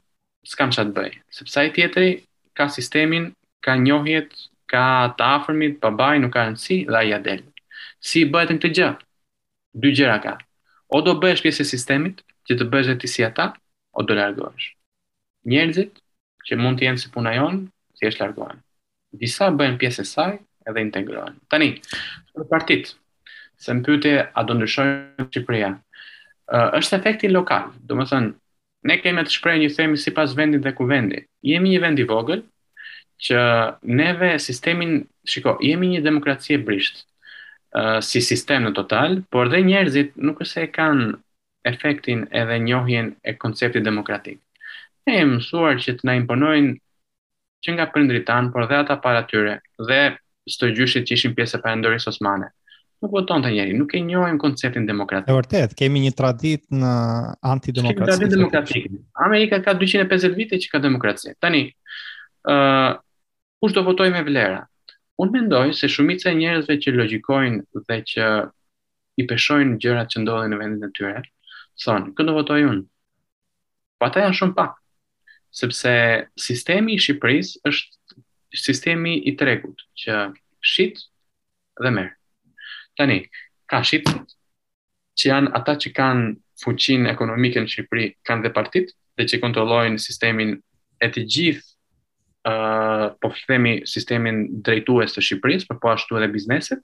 s'kam ça të bëj, sepse ai tjetri ka sistemin, ka njohjet, ka të afërmit, babai, nuk ka rëndësi, dhe ai ia del. Si i bëhet kësaj gjëje? Dy gjëra ka, o do bëhesh pjesë e sistemit, që të bëhesh dhe ti si ata, o do largohesh. Njerëzit që mund të jenë si puna jonë, thjesht largohen. Disa bëhen pjesë e saj edhe integrohen. Tani, për partitë, se më pyete a do ndryshojë Shqipëria, është efekti lokal, domethënë, ne kemi një shprehje, themi sipas vendit dhe kuvendi. Jemi një vend i vogël, që neve sistemin, shiko, jemi një demokraci e brishtë, si sistem në total, por dhe njerëzit nuk është se e kanë efektin edhe njohjen e konceptit demokratik. Ne jemi mësuar që të na imponojnë që nga prindërit tanë, por dhe ata para tyre, dhe stërgjyshit që ishin pjesë e perandorisë osmane. Nuk votonte njeri, nuk e njohim konceptin demokratik. E vërtetë, kemi një traditë ne antidemokratike. S'kemi traditë demokratike. Amerika ka 250 vite që ka demokraci. Tani, uh, Kush do votojë me vlera? Unë mendoj se shumica e njerëzve që logjikojnë dhe që i peshojnë gjërat që ndodhin në vendin e tyre, thonë, kë do votoj unë? Po ata janë shumë pak, sepse sistemi i Shqipërisë është sistemi i tregut, që shit dhe merr. Tani, ka shitës, që janë ata që kanë fuqinë ekonomike në Shqipëri, kanë dhe partitë dhe që kontrollojnë sistemin e të gjithë ë uh, po themi sistemin drejtues të Shqipërisë, por po ashtu edhe bizneset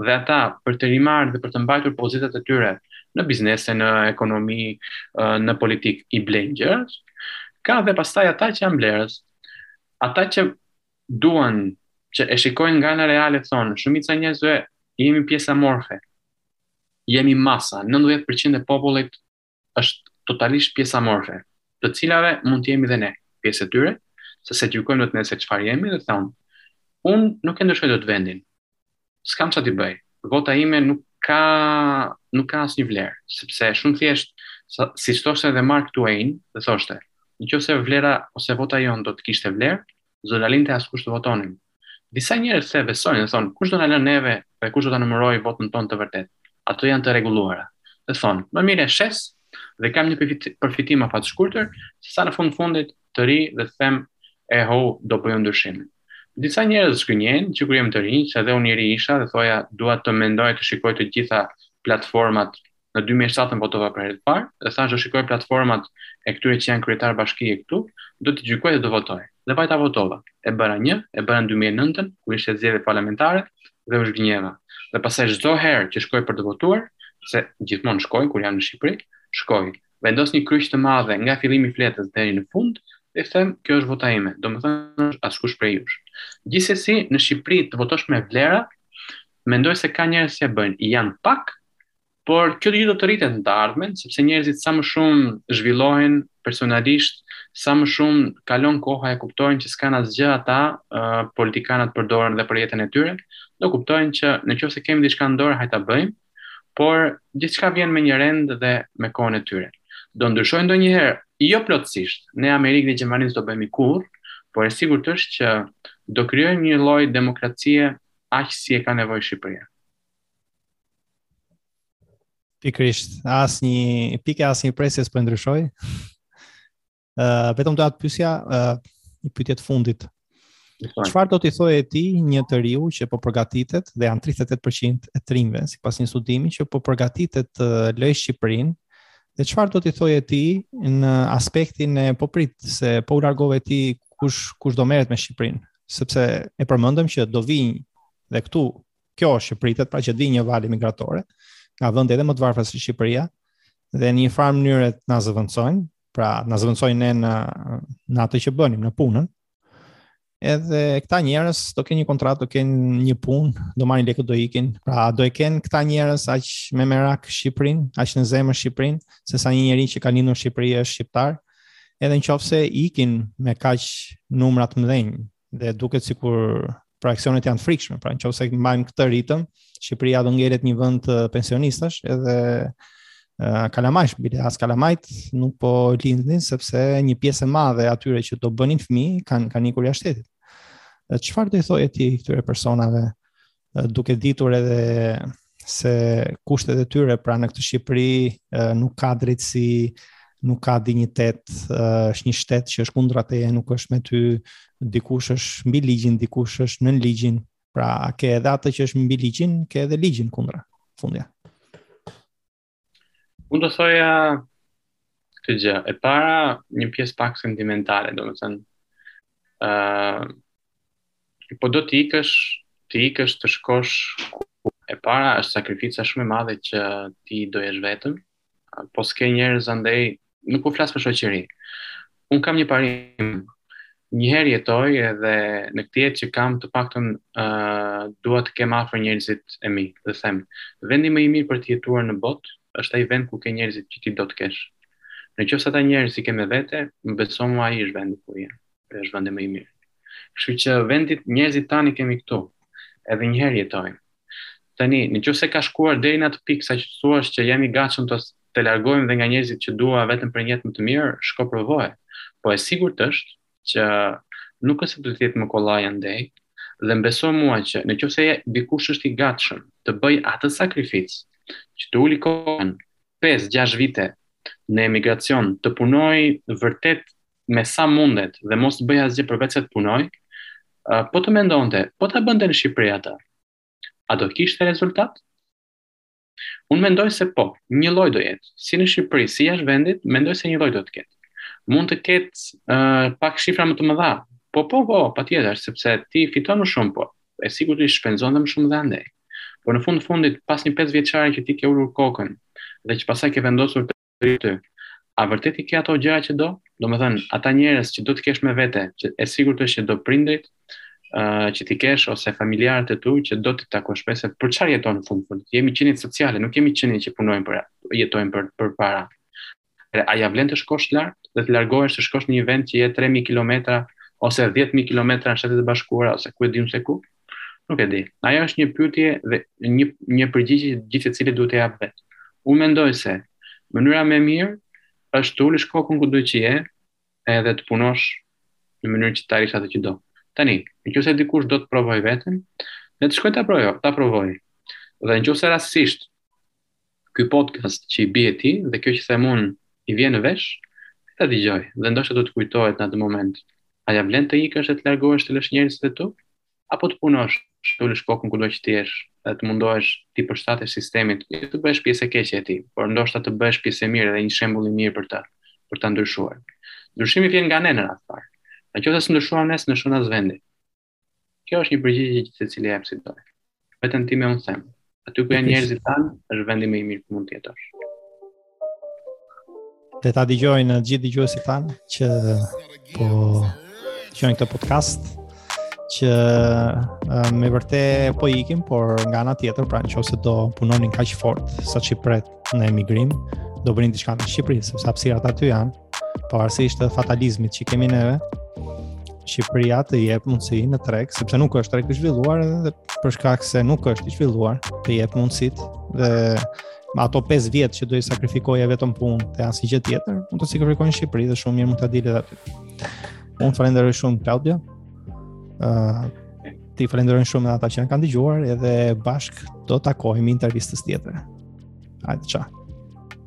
dhe ata për të rimarrë dhe për të mbajtur pozitat e tyre në biznese, në ekonomi, uh, në politikë i blejnë gjërat, ka dhe pastaj ata që janë blerës. Ata që duan që e shikojnë nga ana reale thonë, shumica e njerëzve jemi pjesë amorfe, jemi masa, nëntëdhjetë për qind e popullit është totalisht pjesë amorfe, të cilave mund të jemi dhe ne pjesë e tyre, se s'e gjykojmë dot ne se çfarë jemi dhe thonë, unë nuk e ndryshoj dot vendin, s'kam çfarë të bëj, vota ime nuk ka nuk ka asnjë vlerë, sepse shumë thjesht, sa, siç thoshte edhe Mark Twain, dhe thoshte, nëse vlera ose vota jonë do të kishte vlerë, s'do na linte askush të votonim, Disa njerëz s'e besojnë dhe thonë, kush do na lënë neve dhe kush do ta numërojë votën tonë të vërtetë? Ato janë të rregulluara. Dhe thonë, më mirë e shes dhe kam një përfitim afatshkurtër, sesa në fund fundit të rri dhe të them, e hou, do bëj ndryshimin. Disa njerëz zhgënjehen, që kur jemi të rinj, se dhe unë i ri isha dhe thoja, dua të mendoj e të shikoj të gjitha platformat Në dy mijë e shtatë unë votova për herë të parë dhe thashë do shikoj platformat e këtyre që janë kryetarë bashkie këtu, do t'i gjykoj dhe do votoj. Dhe vajta votova. E bëra një, e bëra në dy mijë e nëntë, kur ishte zgjedhje parlamentare dhe u zhgënjeva. Dhe pastaj çdo herë që shkoj për të votuar, se gjithmonë shkoj kur jam në Shqipëri, shkoj, vendos një kryq të madh nga fillimi i fletës deri në fund, dhe i them, kjo është vota ime, domethënë askush prej jush. Gjithsesi, në Shqipëri të votosh me vlera, mendoj se ka njerëz që e bëjnë, janë pak, Por kjo gjë do të rritet në të ardhmen, sepse njerëzit sa më shumë zhvillohen personalisht, sa më shumë kalon koha e kuptojnë që s'kanë asgjë ata politikanët në dorën dhe për jetën e tyre, do kuptojnë që në qoftë se kemi diçka në dorë hajt ta bëjmë, por gjithçka vjen me një rend dhe me kohën e tyre. Do ndryshojnë ndonjëherë, jo plotësisht. Ne Amerikë dhe Gjermani s'do bëhemi kurrë, por e sigurt është që do krijojmë një lloj demokracie aq si e ka nevojë Shqipëria. Pikërisht, asnjë pikë, asnjë presje s'po ndryshoj. Uh, vetëm të të pyesja, uh, një pyetje të fundit. Çfarë do t'i thoje ti një të riu që po përgatitet dhe janë 38% e të rinjve, sipas një studimi që po përgatitet të lërë Shqipërinë, dhe çfarë do t'i thoje ti në aspektin e po prit, se po u largove ti kush, kush do merret me Shqipërinë, sepse e përmendëm që do vijnë dhe këtu kjo është që pritet, pra që të vijë një valë migratore nga vende edhe më të varfra se Shqipëria dhe në një farë mënyre të na zëvendësojnë, pra na zëvendësojnë ne në në atë që bënim, në punën. Edhe këta njerëz do kenë një kontratë, do kenë një punë, do marrin lekë do ikin. Pra do e kenë këta njerëz aq me merak Shqipërinë, aq në zemër Shqipërinë, se sa një njeri që ka lindur në Shqipëri është shqiptar. Edhe nëse ikin me kaq numra të mëdhenj dhe duket sikur projeksionet janë të frikshme, pra nëse mbajmë këtë ritëm, Shqipëria do ngelet një vend pensionistash, edhe uh, kalamajsh, bile as kalamajtë nuk po lindin sepse një pjesë e madhe atyre që do bënin fëmijë kanë kanë ikur jashtë shtetit. Çfarë do i thoje ti këtyre personave duke ditur edhe se kushtet e tyre pra në këtë Shqipëri nuk ka drejtësi, nuk ka dinjitet, është një shtet që është kundra teje, nuk është me ty, dikush është mbi ligjin, dikush është nën ligjin. Pra, ke edhe atë që është mbi ligjin, ke edhe ligjin kundra. Fundja. Unë do thoja këtë gjë. E para, një pjesë pak sentimentale, domethënë, uh, po do të ikësh, të ikësh të shkosh ku e para është sakrifica shumë e madhe që ti do jesh vetëm, po s'ke njerëz andej nuk po flas për shoqëri. Un kam një parim. Një herë jetoj edhe në këtë jetë që kam të paktën ë uh, dua të kem afër njerëzit e mi, dhe them, vendi më i mirë për të jetuar në botë është ai vend ku ke njerëzit që ti do të kesh. Në qoftë se ata njerëz i ke me vete, më beso mua ai është vendi ku je. Është vendi më i mirë. Kështu që vendi njerëzit tanë i kemi këtu. Edhe një herë jetojmë. Tani, në qoftë se ka shkuar deri në atë pikë saqë thua që jam i gatshëm të të largohem dhe nga njerëzit që dua vetëm për një jetë më të mirë, shko provoje. Po e sigurt është që nuk është se do të jetë më kollaj andej dhe më beso mua që në qoftë se dikush është i gatshëm të bëj atë sakrificë që të uli kokën 5-6 vite në emigracion, të punoj vërtet me sa mundet dhe mos të bëj asgjë përveçse të punoj, po të mendonte, po ta bënte në Shqipëri atë. A do kishte rezultat? Unë mendoj se po, një lloj do jetë. Si në Shqipëri, si jashtë vendit, mendoj se një lloj do të ketë. Mund të ketë uh, pak shifra më të mëdha. Po, po, po, patjetër, sepse ti fiton më shumë, po. E sigurisht shpenzon dhe më shumë dhe andej. Por në fund fundit, pas një 5 vjeçari që ti ke ulur kokën, dhe që pastaj ke vendosur të pyet ty, a vërtet i ke ato gjëra që do? Domethënë, ata njerëz që do t'i kesh me vete, që e sigurt është që do prindrit uh, që t'i kesh ose familjarët e tu që do t'i takosh se për çfarë jeton në fund fundit. Jemi qenie sociale, nuk jemi qenie që punojnë për jetojnë për për para. A ia vlen të shkosh lart dhe të largohesh të shkosh në një vend që je 3000 kilometra ose 10000 kilometra në Shtetet e Bashkuara ose ku e di un se ku? Nuk e di. Ajo është një pyetje dhe një një përgjigje që gjithsecili duhet ta jap vetë. Unë mendoj se mënyra më e mirë është të ulësh kokën kudo që je, edhe të punosh në mënyrë që të arrish atë që do. Tani, nëse dikush do të provojë veten, le të shkojë ta provojë, ta provojë. Dhe nëse rastësisht ky podcast që i bie ti dhe kjo që them unë i vjen në vesh, le ta dëgjoj dhe ndoshta do të kujtohet në atë moment. A ia vlen të ikësh dhe të largohesh të lësh njerëzit e tu? Apo të punosh, të ulësh kokën kudo që të jesh dhe të mundohesh t'i përshtatesh sistemit, jo të bëhesh pjesë e keqe e tij, por ndoshta të bëhesh pjesë e mirë dhe një shembull i mirë për të, për ta ndryshuar. Ndryshimi vjen nga ne në radhë parë. Në qoftë se s'ndryshuam ne, s'ndryshon as vendi. Kjo është një përgjigje që secili jep si të dojë. Vetëm ti më un them. Aty ku janë njerëzit tanë, është vendi më i mirë ku mund të jetosh. Dhe ta dëgjojnë të gjithë dëgjuesit tanë që po dëgjojnë këtë podcast që me vërtet po ikim, por nga ana tjetër, pra në qoftë se do punonin kaq fort sa shqiptarët në emigrim, do bënin diçka në Shqipëri, sepse hapësirat aty janë. pavarësisht fatalizmit që kemi neve, Shqipëria të jep mundësi në treg, sepse nuk është treg i zhvilluar dhe për shkak se nuk është i zhvilluar, të jep mundësitë dhe ato 5 vjet që do i sakrifikoje vetëm punë dhe asnjë gjë tjetër, mund të sakrifikohen në Shqipëri dhe shumë mirë mund t'ia dilet dhe aty. Unë të falenderoj shumë Klaudia. ë uh, T'i falenderojmë shumë edhe ata që na kanë dëgjuar edhe bashkë do të takohemi në intervistën tjetër. Hajde, ciao.